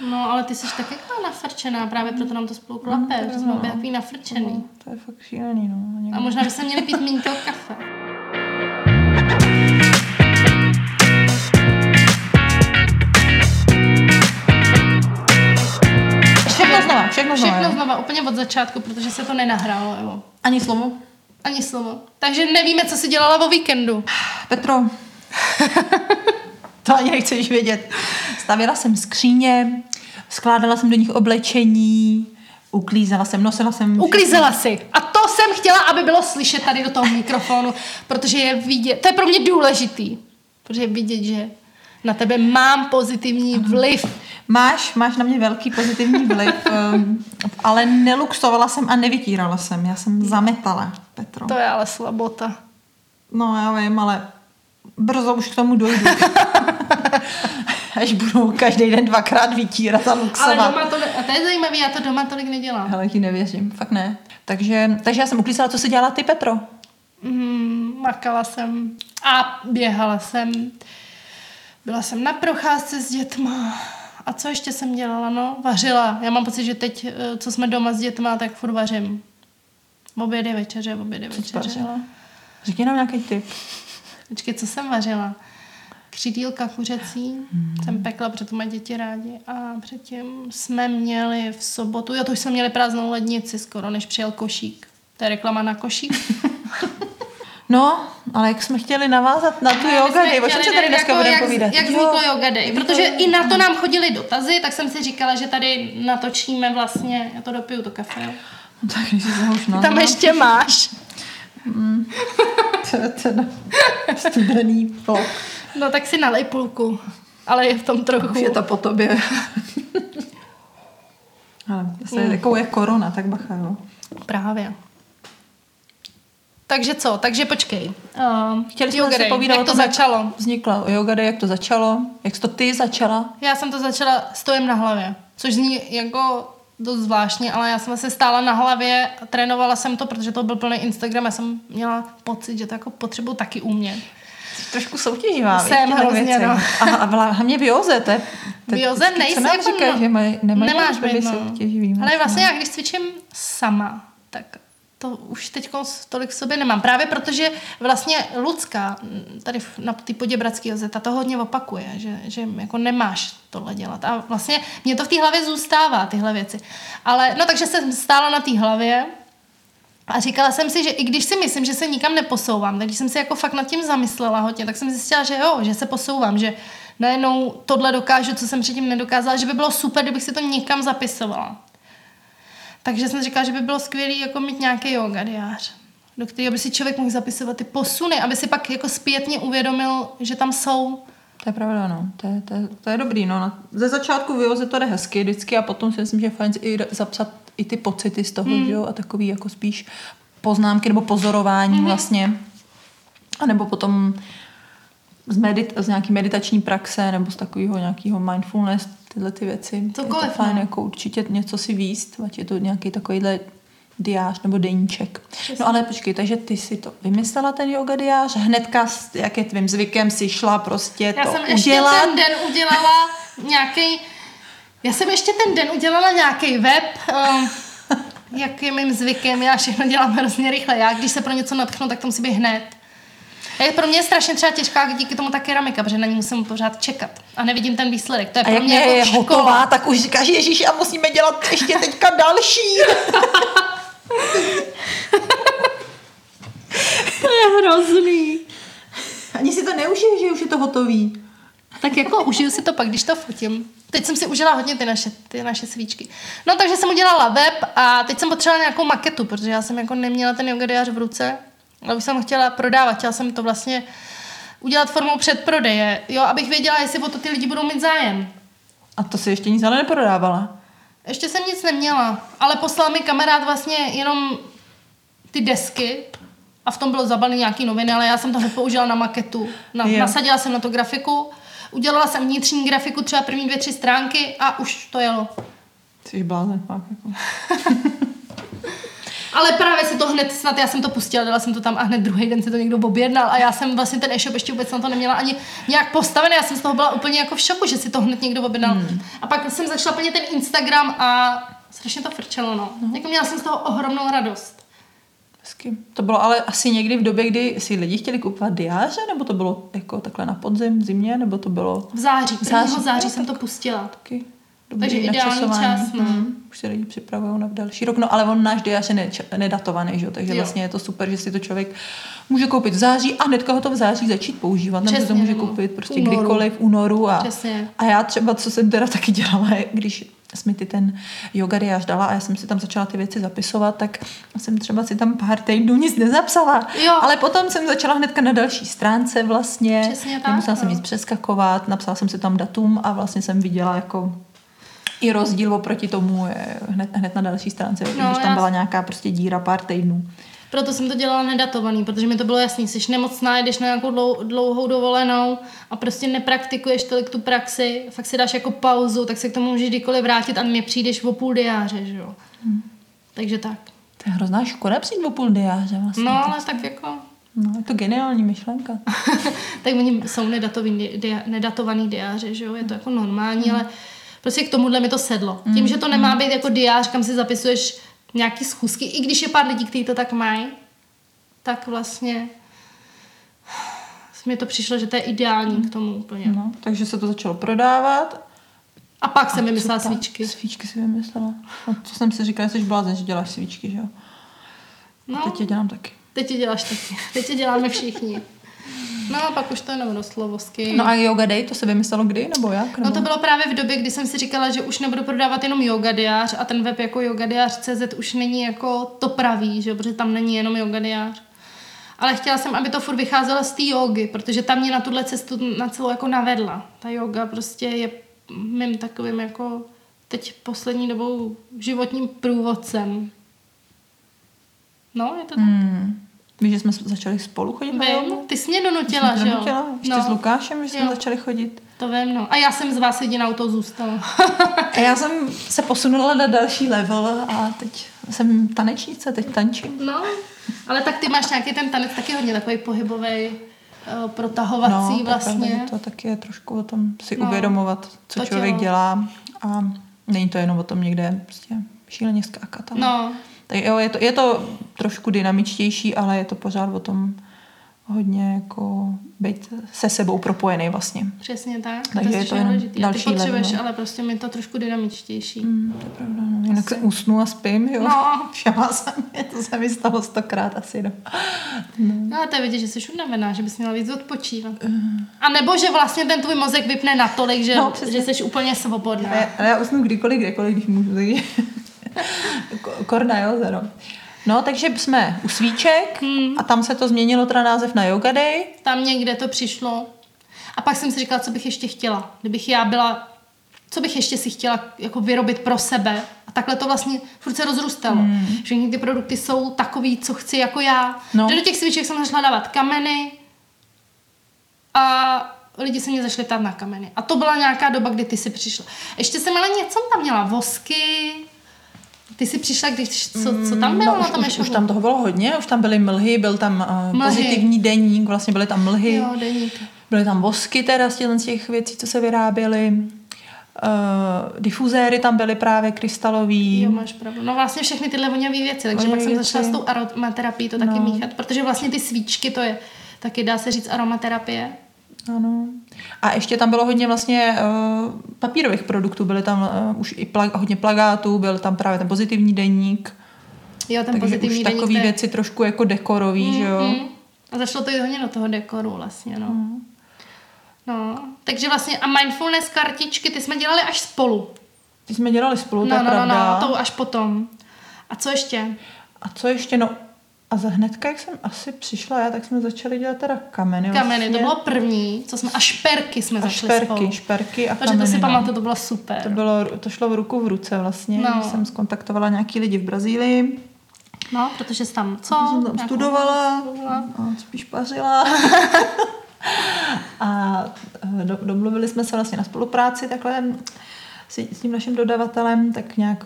No, ale ty jsi tak jako nafrčená, právě proto nám to spolu klape, No, že jsme obě takový nafrčený. No, to je fakt šílený, no. Někdy. A možná by se měli pít méně toho kafe. Všechno znova, všechno znova. Všechno znova, úplně od začátku, protože se to nenahrálo, jo. Ani slovo. Ani slovo. Takže nevíme, co si dělala o víkendu. Petro, to ani nechceš vědět. Stavěla jsem skříně, skládala jsem do nich oblečení, uklízela jsem, nosila jsem... Uklízela si. A to jsem chtěla, aby bylo slyšet tady do toho mikrofonu, protože je vidět, to je pro mě důležitý, protože je vidět, že na tebe mám pozitivní vliv. Máš, máš na mě velký pozitivní vliv, um, ale neluxovala jsem a nevytírala jsem. Já jsem zametala, Petro. To je ale slabota. No já vím, ale brzo už k tomu dojdu. Až budu každý den dvakrát vytírat a Ale luxovat. doma to, a to je zajímavé, já to doma tolik nedělám. Hele, ti nevěřím, fakt ne. Takže, takže já jsem uklízela, co si dělala ty, Petro? Mm, makala jsem a běhala jsem. Byla jsem na procházce s dětma. A co ještě jsem dělala? No, vařila. Já mám pocit, že teď, eh, co jsme doma s dětma, tak furt vařím. Obědy, večeře, obědy, večeře. Řekni nám nějaký tip. Počkej, co jsem vařila? Křidílka kuřecí hmm. jsem pekla, protože to mají děti rádi. A předtím jsme měli v sobotu, jo, to už jsme měli prázdnou lednici skoro, než přijel košík. To je reklama na košík. No, ale jak jsme chtěli navázat na tu yoga day, o čem se tady dneska jako budeme povídat? Jak Jo. vzniklo yoga day, protože i na to nám chodili dotazy, tak jsem si říkala, že tady natočíme vlastně, já to dopiju to kafe, jo. No, tak když se už Tam ještě máš. Je ten studený vlog. No tak si nalej půlku, ale je v tom trochu. Už je to po tobě. Ale zase Hmm. jako je korona, tak bacha, jo. Právě. Takže co? Takže počkej. Uh, Chtěli jsme si povídat Jak to tom, jak začalo? Vznikla yoga day, jak to začalo, jak jsi to ty začala. Já jsem to začala stojem na hlavě, což zní jako dost zvláštně, ale já jsem se stála na hlavě, trénovala jsem to, protože to byl plný Instagram, já jsem měla pocit, že to jako potřebuji taky umět. Jsi trošku soutěživá, Jsem hrozně, no. A, a hlavně v joze, to je... to Co nám jako říkají, no- že nemají Nemáš být být, no. soutěživý. Ale vlastně já, když cvičím sama, tak to už teď tolik v sobě nemám. Právě protože vlastně Lucka tady na té poděbradské joze, ta to hodně opakuje, že, že jako nemáš tohle dělat. A vlastně mě to v té hlavě zůstává, tyhle věci. Ale, no takže jsem stála na té hlavě a říkala jsem si, že i když si myslím, že se nikam neposouvám, tak když jsem si jako fakt nad tím zamyslela hodně, tak jsem zjistila, že jo, že se posouvám, že najednou tohle dokážu, co jsem předtím nedokázala, že by bylo super, kdybych si to někam zapisovala. Takže jsem říkala, že by bylo skvělé jako mít nějaký yoga diář, do kterého by si člověk mohl zapisovat ty posuny, aby si pak jako zpětně uvědomil, že tam jsou. To je pravda, no. To je, to je, to je dobrý, no. Ze začátku v joze to jde hezky vždycky a potom si myslím, že je fajn i zapsat i ty pocity z toho, mm. že jo, a takový jako spíš poznámky nebo pozorování Mhm. mm. vlastně. A nebo potom z, medit, z nějaký meditační praxe nebo z takového nějakého mindfulness, tyhle ty věci. je Cokoliv, to fajn no. jako určitě něco si výst, ať je to nějaký takovýhle diář nebo deníček. No ale počkej, takže ty si to vymyslela ten yoga diář, hnedka, jak je tvým zvykem, si šla prostě Já to jsem udělat. ještě ten den udělala nějaký. Já jsem ještě ten den udělala nějaký web, um, jak je mým zvykem, já všechno dělám hrozně rychle. Já, když se pro něco natchnu, tak to musí být hned. Je pro mě je strašně třeba těžká díky tomu ta keramika, protože na ní musím pořád čekat. A nevidím ten výsledek. To je A pro jak mě je jako škola. hotová, tak už říkáš, Ježíš, a musíme dělat ještě teďka další. To je hrozný. Ani si to neužiješ, že už je to hotový. Tak jako užiju si to pak, když to fotím. Teď jsem si užila hodně ty naše, ty naše svíčky. No takže jsem udělala web a teď jsem potřebovala nějakou maketu, protože já jsem jako neměla ten yoga v ruce, už jsem chtěla prodávat. Chtěla jsem to vlastně udělat formou předprodeje, jo, abych věděla, jestli o to ty lidi budou mít zájem. A to si ještě nic ale neprodávala. Ještě jsem nic neměla, ale poslal mi kamarád vlastně jenom ty desky a v tom bylo zabalný nějaký noviny, ale já jsem to hned použila na maketu. Na, Jo. nasadila jsem na to grafiku, udělala jsem vnitřní grafiku, třeba první dvě, tři stránky a už to jelo. Jsi blázen, fakt. Jako. Ale právě se to hned snad, já jsem to pustila, dala jsem to tam a hned druhý den se to někdo objednal a já jsem vlastně ten e-shop ještě vůbec na to neměla ani nějak postavený, já jsem z toho byla úplně jako v šoku, že si to hned někdo objednal. Hmm. A pak jsem začala plnit ten Instagram a strašně to frčelo, no. Hmm. Jako měla jsem z toho ohromnou radost. Hezky. To bylo ale asi někdy v době, kdy si lidi chtěli kupovat diáře, nebo to bylo jako takhle na podzim, zimě, nebo to bylo... V září, v září, září jsem to pustila. Taky. Takže ideální čas, no. Hmm. Už se lidi připravují na další rok. No ale on náš diář je nedatovaný, že? takže jo. vlastně je to super, že si to člověk může koupit v září a hnedka ho to v září začít používat. Nebo to může no. koupit prostě únoru. kdykoliv v únoru. A, a já třeba, co jsem teda taky dělala, když jsme ty ten yoga diář dala a já jsem si tam začala ty věci zapisovat, tak jsem třeba si tam pár týdnů nic nezapsala. Jo. Ale potom jsem začala hnedka na další stránce vlastně. Přesně tak, Nemusela no. jsem nic přeskakovat, napsala jsem si tam datum a vlastně jsem viděla jako i rozdíl oproti tomu je hned, hned na další stránce, no, když tam byla nějaká prostě díra pár týdnů. Proto jsem to dělala nedatovaný, protože mi to bylo jasný, jsi nemocná, jdeš na nějakou dlou, dlouhou dovolenou a prostě nepraktikuješ tolik tu praxi, fakt si dáš jako pauzu, tak se k tomu můžeš kdykoliv vrátit a mě přijdeš o půl diáře, že jo. Hmm. Takže tak. To je hrozná škoda přijít o půl diáře vlastně. No, ale tak jako... No, je to geniální myšlenka. tak oni jsou nedatový, dia, nedatovaný diáře, že jo, je to jako normální, hmm. ale prostě k tomuhle mi to sedlo. Tím, mm. že to nemá být jako diář, kam si zapisuješ nějaký schůzky, i když je pár lidí, kteří to tak mají, tak vlastně mi to přišlo, že to je ideální k tomu úplně. No, takže se to začalo prodávat. A pak jsem vymyslela svíčky. Svíčky si vymyslela. No, co jsem si říkala, jsi blázen, že děláš svíčky, že jo? No, A teď je dělám taky. Teď je děláš taky. Teď je děláme všichni. No a pak už to jenom rostlo vosky. No a Yoga Day, to se vymyslelo kdy nebo jak? Nebo? No to bylo právě v době, kdy jsem si říkala, že už nebudu prodávat jenom yoga diář a ten web jako yogadiář.cz už není jako to pravý, že protože tam není jenom yoga diář. Ale chtěla jsem, aby to furt vycházelo z té jogy, protože tam mě na tuhle cestu na celou jako navedla. Ta yoga prostě je mým takovým jako teď poslední dobou životním průvodcem. No, je to tak. Hmm. Víš, že jsme začali spolu chodit vím, na jogu? Ty jsi mě donutila, že jo? Donutila, ještě no. s Lukášem, že jsme začali chodit. To vím, no. A já jsem z vás jedinou to zůstala. a já jsem se posunula na další level a teď jsem tanečnice, teď tančím. No, ale tak ty máš nějaký ten tanec taky hodně takový pohybový, uh, protahovací no, vlastně. To taky je trošku o tom si no, uvědomovat, co člověk tělo. dělá a není to jenom o tom někde prostě šíleně skákat. Ale... No, tak jo, je to, je to trošku dynamičtější, ale je to pořád o tom hodně jako být se sebou propojený vlastně. Přesně tak. Takže to je to jenom další Ty potřebuješ, level. ale prostě mi to trošku dynamičtější. Mm, to je pravda. No. Jinak se usnu a spím, jo. No. Všema se mi, to se mi stalo stokrát asi, no. no. no a to je vidět, že jsi unavená, že bys měla víc odpočívat. A nebo, že vlastně ten tvůj mozek vypne natolik, že, no, že jsi úplně svobodná. Já, já usnu kdykoliv, kdekoliv, když můžu. Takže... Korna, jo, zero. No, takže jsme u svíček hmm. a tam se to změnilo teda název na Yoga Day. Tam někde to přišlo. A pak jsem si říkala, co bych ještě chtěla. Kdybych já byla, co bych ještě si chtěla jako vyrobit pro sebe. A takhle to vlastně furt se rozrůstalo. Hmm. Že ty produkty jsou takový, co chci jako já. No. Že do těch svíček jsem začala dávat kameny a lidi se mě zašli ptát na kameny. A to byla nějaká doba, kdy ty si přišla. Ještě jsem ale něco tam měla, vosky, ty jsi přišla, když, co, co tam bylo no, na tom už, už, tam toho bylo hodně, už tam byly mlhy, byl tam uh, pozitivní deník, vlastně byly tam mlhy. Jo, deník. Byly tam vosky teda z těch věcí, co se vyráběly. Uh, difuzéry tam byly právě krystalový. Jo, máš pravdu. No vlastně všechny tyhle voňavé věci, takže pak jsem začala s tou aromaterapií to taky no. míchat, protože vlastně ty svíčky, to je taky dá se říct aromaterapie. Ano. A ještě tam bylo hodně vlastně uh, papírových produktů, byly tam uh, už i plag, hodně plagátů, byl tam právě ten pozitivní deník. Jo, ten Takže pozitivní už takový věci trošku jako dekorový, mm, že jo. Mm. A zašlo to i hodně do toho dekoru vlastně, no. Mm. No, takže vlastně a mindfulness kartičky, ty jsme dělali až spolu. Ty jsme dělali spolu, no, to je no, pravda. No, no, to až potom. A co ještě? A co ještě? No, a za hnedka, jak jsem asi přišla já, tak jsme začali dělat teda kameny. Kameny, vlastně. to bylo první, co jsme, a šperky jsme a začali šperky, spolu. šperky a Takže kameny. to si no. pamatuju, to bylo super. To, bylo, to šlo v ruku v ruce vlastně. No. Jsem skontaktovala nějaký lidi v Brazílii. No, protože jsi tam co? Protože jsem tam studovala, studovala. A spíš pařila. a e, do, domluvili jsme se vlastně na spolupráci takhle s, s tím naším dodavatelem, tak nějak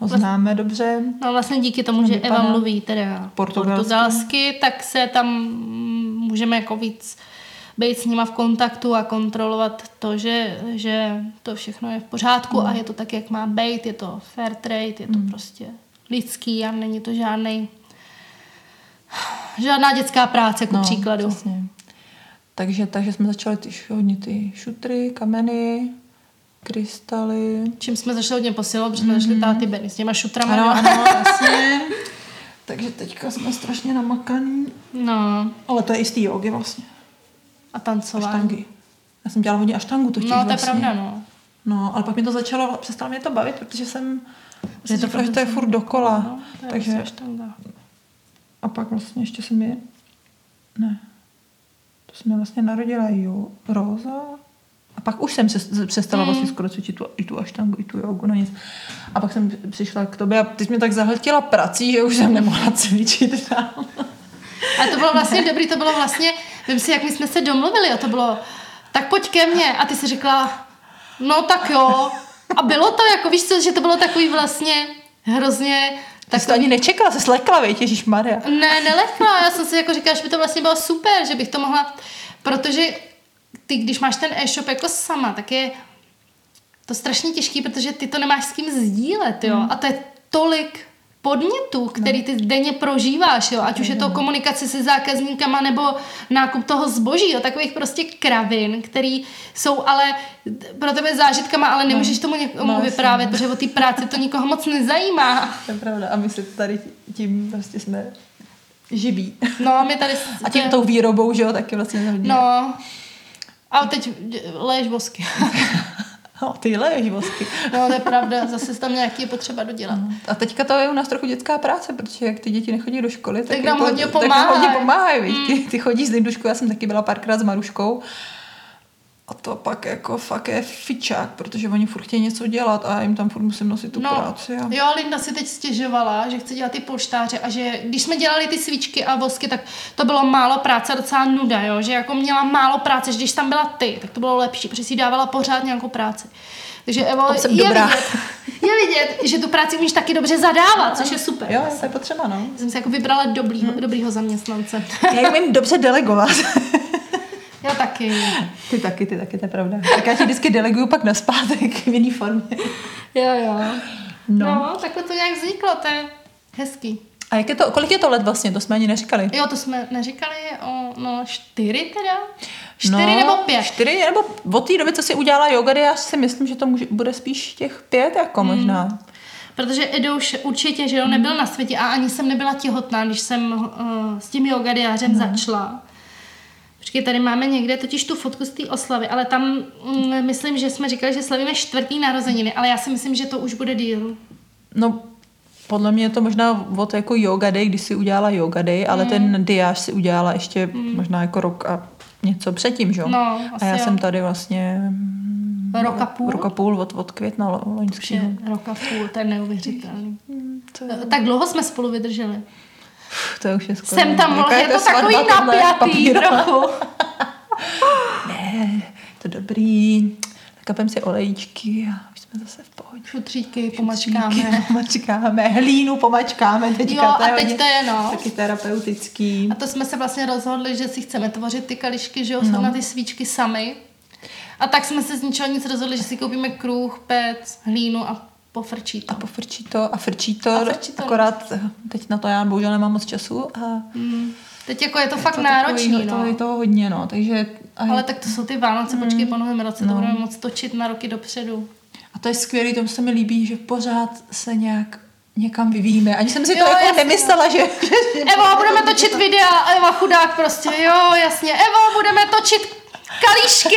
ho známe dobře. No vlastně díky tomu, že Eva mluví teda portugalsky. portugalsky, tak se tam můžeme jako víc být s nima v kontaktu a kontrolovat to, že, že to všechno je v pořádku mm. a je to tak, jak má být, je to fair trade, je to mm. prostě lidský a není to žádný žádná dětská práce, jako no, příkladu. Přesně. Takže, takže jsme začali ty, hodně ty šutry, kameny, krystaly. Čím jsme začali hodně posilovat, protože jsme mm. začali táty Benny s těma šutrama. Ano, ano, jasně. takže teďka jsme strašně namakaný. No. Ale to je i z té jogy vlastně. A tancování. Aštangy. Já jsem dělala hodně aštangu totiž No, to je vlastně. pravda, no. No, ale pak mi to začalo, přestalo mě to bavit, protože jsem že to, že to je furt dokola. No, to je takže aštanga. A pak vlastně ještě se mi... Ne. To se mi vlastně narodila jo, Roza. A pak už jsem se přestala mm. vlastně skoro cvičit tu, i tu aštangu, i tu jogu, no nic. A pak jsem přišla k tobě a ty jsi mě tak zahltila prací, že už jsem nemohla cvičit dál. A to bylo vlastně dobrý, to bylo vlastně, vím si, jak my jsme se domluvili a to bylo, tak pojď ke mně. A ty si řekla, no tak jo. A bylo to jako, víš co, že to bylo takový vlastně hrozně tak to ani nečekala, se slekla, víš, Ježíš Maria. Ne, nelekla, já jsem si jako říkala, že by to vlastně bylo super, že bych to mohla, protože ty, když máš ten e-shop jako sama, tak je to strašně těžký, protože ty to nemáš s kým sdílet, jo, mm. a to je tolik podnětů, který no. ty denně prožíváš, jo? ať už je to komunikace se zákazníkama nebo nákup toho zboží, jo? takových prostě kravin, který jsou ale pro tebe zážitkama, ale nemůžeš tomu někomu no, vyprávět, protože o té práci to nikoho moc nezajímá. To je pravda a my se tady tím prostě jsme živí. No a my tady... A tím tou výrobou, že jo, taky vlastně No. A teď léž vosky. No, ty leješ vosky. No, to je pravda, zase tam nějaký je potřeba dodělat. No. A teďka to je u nás trochu dětská práce, protože jak ty děti nechodí do školy, tak, tak nám hodně pomáhají. Tak nám hodně pomáhají, mm. ty, ty chodí z Lindušku, já jsem taky byla párkrát s Maruškou a to pak jako fakt je fičák, protože oni furt chtějí něco dělat a já jim tam furt musím nosit tu no, práci. A... Jo, Linda si teď stěžovala, že chce dělat ty polštáře a že když jsme dělali ty svíčky a vosky, tak to bylo málo práce docela nuda, jo? že jako měla málo práce, že když tam byla ty, tak to bylo lepší, protože si dávala pořád nějakou práci. Takže Evo, jsem je, dobrá. Vidět, je vidět, že tu práci umíš taky dobře zadávat, což je super. Jo, to je potřeba, no. Jsem si jako vybrala dobrýho, hmm. dobrýho zaměstnance. Já umím dobře delegovat. Já taky. Ty taky, ty taky, to je pravda. Tak já ti vždycky deleguju pak na zpátek v jiný formě. Jo, jo. No. no, takhle to nějak vzniklo, to je hezký. A jak je to, kolik je to let vlastně, to jsme ani neříkali. Jo, to jsme neříkali, o, no čtyři teda. Čtyři no, nebo pět. Čtyři nebo od té doby, co si udělala yoga, já si myslím, že to může, bude spíš těch pět jako hmm. možná. Protože Edouš určitě, že jo, nebyl na světě a ani jsem nebyla těhotná, když jsem uh, s tím yogadiářem hmm. začala. Počkej, tady máme někde totiž tu fotku z té oslavy, ale tam mm, myslím, že jsme říkali, že slavíme čtvrtý narozeniny, ale já si myslím, že to už bude díl. No, podle mě je to možná od jako yoga day, když si udělala yoga day, ale mm. ten diáž si udělala ještě mm. možná jako rok a něco předtím, že? No, a já jo. jsem tady vlastně Rok a půl? Rok a půl od, od května loňského. Rok a půl, to je neuvěřitelný. Mm, to je... Tak dlouho jsme spolu vydrželi. To je už je skoro. Jsem tam, je, je to takový napjatý trochu. ne, to dobrý. Nakapem si olejčky a už jsme zase v pohodě. Šutříky pomačkáme. pomačkáme, hlínu pomačkáme. Teďka jo, a teď to je no. Taky terapeutický. A to jsme se vlastně rozhodli, že si chceme tvořit ty kališky, že jo, no. na ty svíčky sami. A tak jsme se z ničeho nic rozhodli, že si koupíme kruh, pec, hlínu a pofrčí to. A pofrčí to a frčí to, a frčí to akorát teď na to já bohužel nemám moc času. A mm. Teď jako je to je fakt to náročný, takový, no. To je to hodně, no, takže... Aj... Ale tak to jsou ty Vánoce, mm. počkej po novém roce, no. to budeme moc točit na roky dopředu. A to je skvělé, to se mi líbí, že pořád se nějak někam vyvíjíme. Ani jsem si jo, to jako jasně. nemyslela, že... Evo, budeme točit videa, Eva chudák prostě, jo, jasně. Evo, budeme točit kalíšky.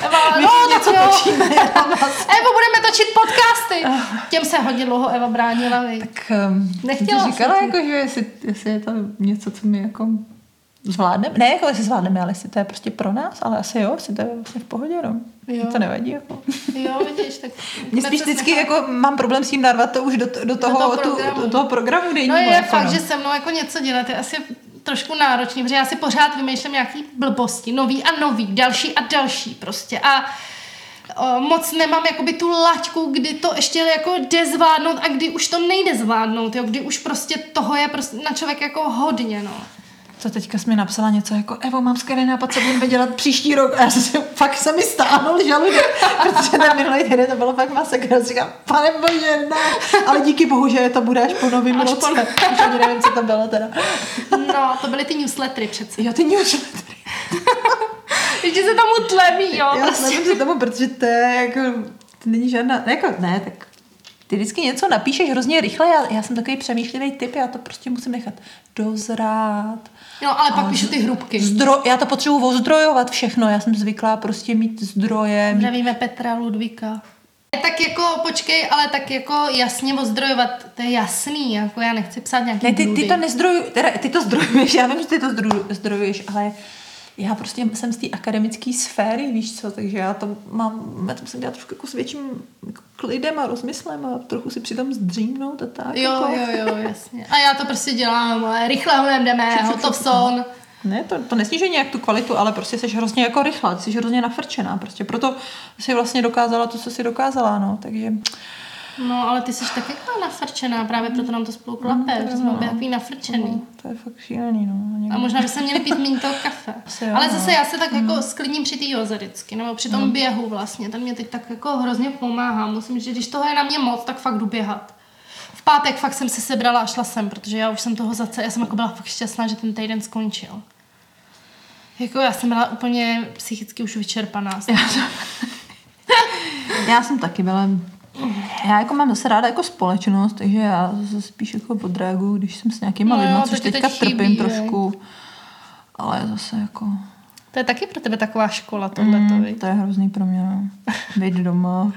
Eva, no, něco jo. točíme. Evo, budeme točit podcasty. Těm se hodně dlouho Eva bránila. Vy. Tak um, Nechtěla říkala, jako, že jestli, jestli, je to něco, co mi jako zvládneme. Ne, jako jestli zvládneme, ale jestli to je prostě pro nás, ale asi jo, jestli to je vlastně v pohodě, no. Jo. To nevadí, jako. Jo, vidíš, tak... Mě spíš vždycky nechal... jako mám problém s tím narvat to už do, do, toho, do toho programu, tu, do toho programu No je jako, fakt, no. že se mnou jako něco dělat je asi trošku náročný, protože já si pořád vymýšlím nějaký blbosti, nový a nový, další a další prostě. A o, moc nemám jakoby tu laťku, kdy to ještě jako jde zvládnout a kdy už to nejde zvládnout, jo, kdy už prostě toho je prostě na člověk jako hodně, no. To teďka jsi mi napsala něco jako Evo, mám skvělý nápad, co budeme dělat příští rok. A já jsem fakt se mi stánul žaludek, protože ten minulý týden to bylo fakt masakr. Říkám, pane bože, ne. Ale díky bohu, že to bude až po novém roce. Po... Už ani nevím, co to bylo teda. No, to byly ty newslettery přece. Jo, ty newslettery. Ještě se tomu tlebí, jo. Já prostě. se tomu, protože to je jako, to není žádná, jako ne, tak ty vždycky něco napíšeš hrozně rychle, já, já jsem takový přemýšlivý typ, já to prostě musím nechat dozrát. No, ale pak píšu ty hrubky. Zdro, já to potřebuji ozdrojovat všechno, já jsem zvyklá prostě mít zdroje. Zdravíme Petra Ludvíka. Tak jako, počkej, ale tak jako jasně ozdrojovat, to je jasný, jako já nechci psát nějaký Ne, ty, ty to nezdrojuj, teda ty to zdrojuješ, já vím, že ty to zdrojuješ, ale já prostě jsem z té akademické sféry, víš co, takže já to mám, já to musím dělat trošku jako s větším jako klidem a rozmyslem a trochu si přitom zdřímnout a tak. Jo, jako. jo, jo, jasně. A já to prostě dělám, ale rychle ho jdeme, hotov son. Ne, to, to nesníží nějak tu kvalitu, ale prostě jsi hrozně jako rychlá, jsi hrozně nafrčená, prostě proto jsi vlastně dokázala to, co jsi dokázala, no, takže... No, ale ty jsi taky jako nafrčená, právě proto nám to spolu klape, no, že jsme obě takový nafrčený. No, to je fakt šílený, no. Někdy. A možná by se měli pít méně toho kafe. Asi ale zase no. já se tak mm. jako sklidním při té joze vždycky, nebo při tom mm. běhu vlastně, ten mě teď tak jako hrozně pomáhá. Musím, že když toho je na mě moc, tak fakt jdu běhat. V pátek fakt jsem se sebrala a šla jsem, protože já už jsem toho zase, já jsem jako byla fakt šťastná, že ten týden skončil. Jako já jsem byla úplně psychicky už vyčerpaná. Já jsem, já jsem taky byla já jako mám zase ráda jako společnost, takže já zase spíš jako podrágu, když jsem s nějakýma no lidmi, což teďka teď trpím chybí, trošku. Je. Ale zase jako... To je taky pro tebe taková škola tohle. Mm, to je hrozný pro mě, no. Být doma.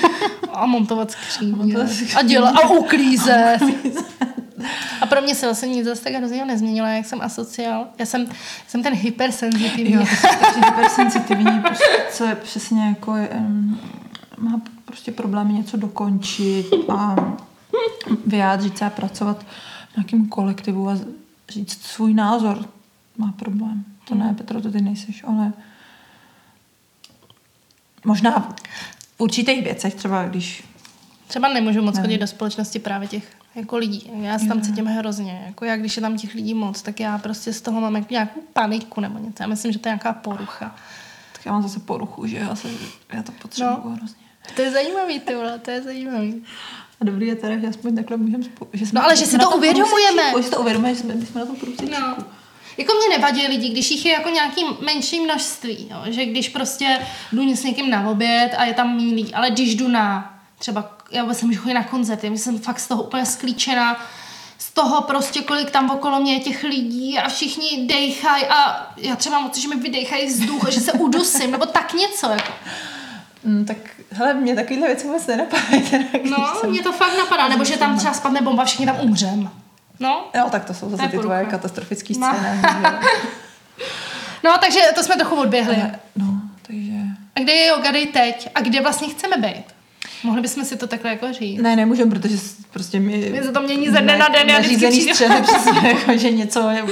a montovat skříně. A dělat, a uklízet. A pro mě se vlastně nic zase tak hrozně nezměnilo, jak jsem asociál. Já jsem, jsem ten hypersenzitivní. Jo, jsi hypersenzitivní, prostě, co je přesně jako... Um, má prostě problémy něco dokončit a vyjádřit se a pracovat v nějakém kolektivu a říct svůj názor. Má problém. To ne, Petro, to ty nejseš, ale možná v určitých věcech, třeba když... Třeba nemůžu moc chodit do společnosti právě těch jako lidí. Já se tam jo. cítím hrozně. Jako já, když je tam těch lidí moc, tak já prostě z toho mám jako nějakou paniku nebo něco. Já myslím, že to je nějaká porucha. Tak já mám zase poruchu, že já, se, já to potřebuji no. hrozně. To je zajímavý, ty vole, to je zajímavý. A dobrý je teda, že aspoň takhle můžeme... Že jsme, no ale že si to uvědomujeme. Že si to uvědomujeme, že jsme, jsme na tom průsečku. No. Jako mě nevadí lidi, když jich je jako nějaký menší množství, jo? že když prostě jdu s někým na oběd a je tam lidí, ale když jdu na třeba, já vůbec můžu chodit na koncerty, já jsem fakt z toho úplně sklíčená, z toho prostě, kolik tam okolo mě je těch lidí a všichni dejchají a já třeba moc, že mi vydejchají vzduch, že se udusím, nebo tak něco. Jako. Mm, tak hele, mě takovýhle věci vůbec nenapadají. no, jsem... mě to fakt napadá, nebo že tam třeba spadne bomba, všichni tam umřem. No. Jo, tak to jsou zase ty tvoje katastrofické no. scény. no, takže to jsme trochu odběhli. Ale, no, takže... A kde je yoga day teď? A kde vlastně chceme být? Mohli bychom si to takhle jako říct. Ne, nemůžeme, protože prostě mi... My se to mění ze dne na den. Já vždycky střele, přesně, jako, že něco je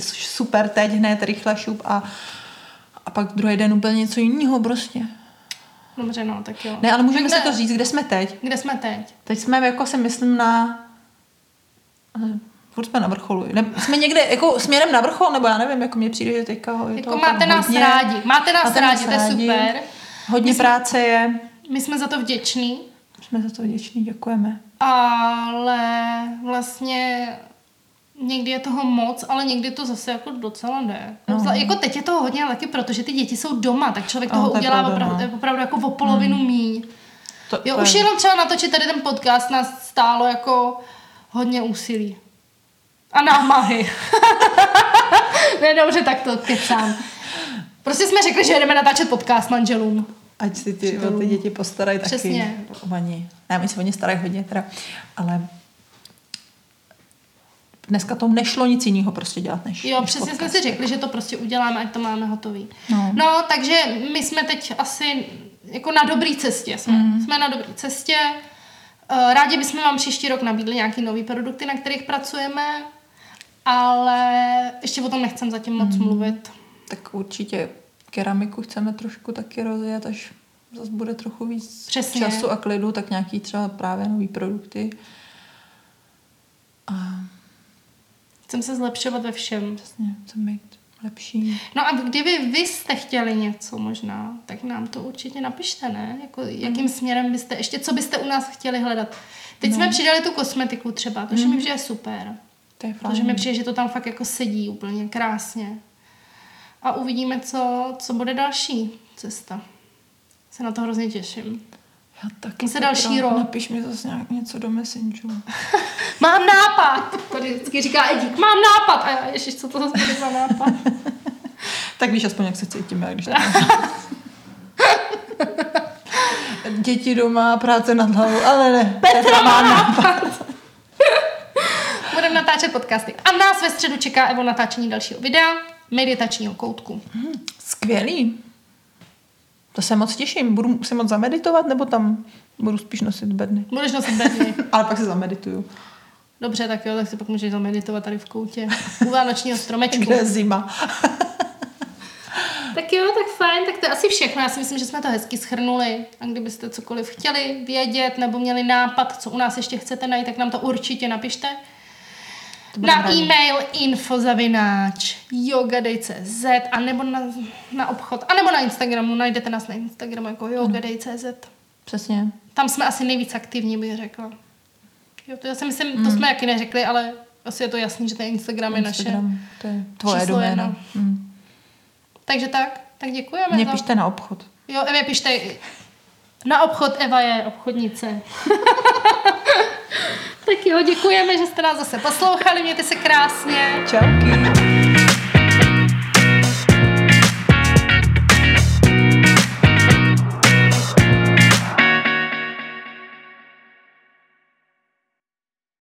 super teď, hned, rychle šup a, a pak druhý den úplně něco jiného prostě. Dobře, no, tak jo. Ne, ale můžeme si to říct, kde jsme teď. Kde jsme teď? Teď jsme, jako si myslím, na... Furt jsme na vrcholu. Ne, jsme někde jako směrem na vrchol, nebo já nevím, jako mě přijde, že teďka je jako máte nás hodně, rádi. Máte nás máte rádi, nás rádi, to je super. Hodně my práce je. My jsme za to vděční. Jsme za to vděční, děkujeme. Ale vlastně někdy je toho moc, ale někdy to zase jako docela jde. No. Jako teď je toho hodně, ale taky protože ty děti jsou doma, tak člověk toho to udělá pravda, opravdu, no. opravdu jako o polovinu hmm. míň. To, jo, to už je... jenom třeba natočit tady ten podcast nás stálo jako hodně úsilí. A námahy. ne, dobře, tak to kecám. Prostě jsme řekli, že jdeme natáčet podcast manželům. Ať si ty, ty děti postarají taky. Přesně. Oni. Ne, my se o ně starají hodně teda, ale dneska to nešlo nic jiného prostě dělat než Jo, než přesně podcast. jsme si řekli, že to prostě uděláme, ať to máme hotový. No. no, takže my jsme teď asi jako na dobré cestě. Jsme, mm. jsme na dobré cestě. Eh, rádi bychom vám příští rok nabídli nějaké nové produkty, na kterých pracujeme, ale ještě o tom nechcem zatím moc mm. mluvit. Tak určitě keramiku chceme trošku taky rozjet, až zase bude trochu víc Přesně. času a klidu, tak nějaký třeba právě nový produkty. A... Chcem se zlepšovat ve všem. Přesně, chcem být lepší. No a kdyby vy jste chtěli něco možná, tak nám to určitě napište, ne? Jako, jakým mm. směrem byste, ještě co byste u nás chtěli hledat. Teď no. jsme přidali tu kosmetiku třeba, to mm. mi přijde super. To je Protože mi přijde, že to tam fakt jako sedí úplně krásně. A uvidíme, co, co bude další cesta. Se na to hrozně těším. Já taky. Se další rok. Napiš mi zase nějak něco do Messengeru. mám nápad. Tady vždycky říká Edík, mám nápad. A já, ještě co to zase bude za nápad? tak víš aspoň, jak se cítíme, když Děti doma, práce nad hlavou, ale ne. Petra má nápad. Budeme natáčet podcasty. A nás ve středu čeká Evo natáčení dalšího videa, meditačního koutku. Hmm, skvělý. To se moc těším. Budu si moc zameditovat, nebo tam budu spíš nosit bedny? Budeš nosit bedny. Ale pak se zamedituju. Dobře, tak jo, tak si pak můžeš zameditovat tady v koutě. U vánočního stromečku. Kde je zima. tak jo, tak fajn, tak to je asi všechno. Já si myslím, že jsme to hezky schrnuli. A kdybyste cokoliv chtěli vědět nebo měli nápad, co u nás ještě chcete najít, tak nám to určitě napište na e-mail infozavináč yogadej.cz a nebo na, na obchod, a nebo na Instagramu, najdete nás na Instagramu jako yogadej.cz. Přesně. Tam jsme asi nejvíc aktivní, bych řekla. Jo, to já si myslím, mm. to jsme jaký neřekli, ale asi je to jasný, že ten Instagram je Instagram, naše to je tvoje doména. Mm. Takže tak, tak děkujeme. Mě za... pište na obchod. Jo, Evě pište na obchod, Eva je obchodnice. Tak jo, děkujeme, že jste nás zase poslouchali, mějte se krásně. Čauky.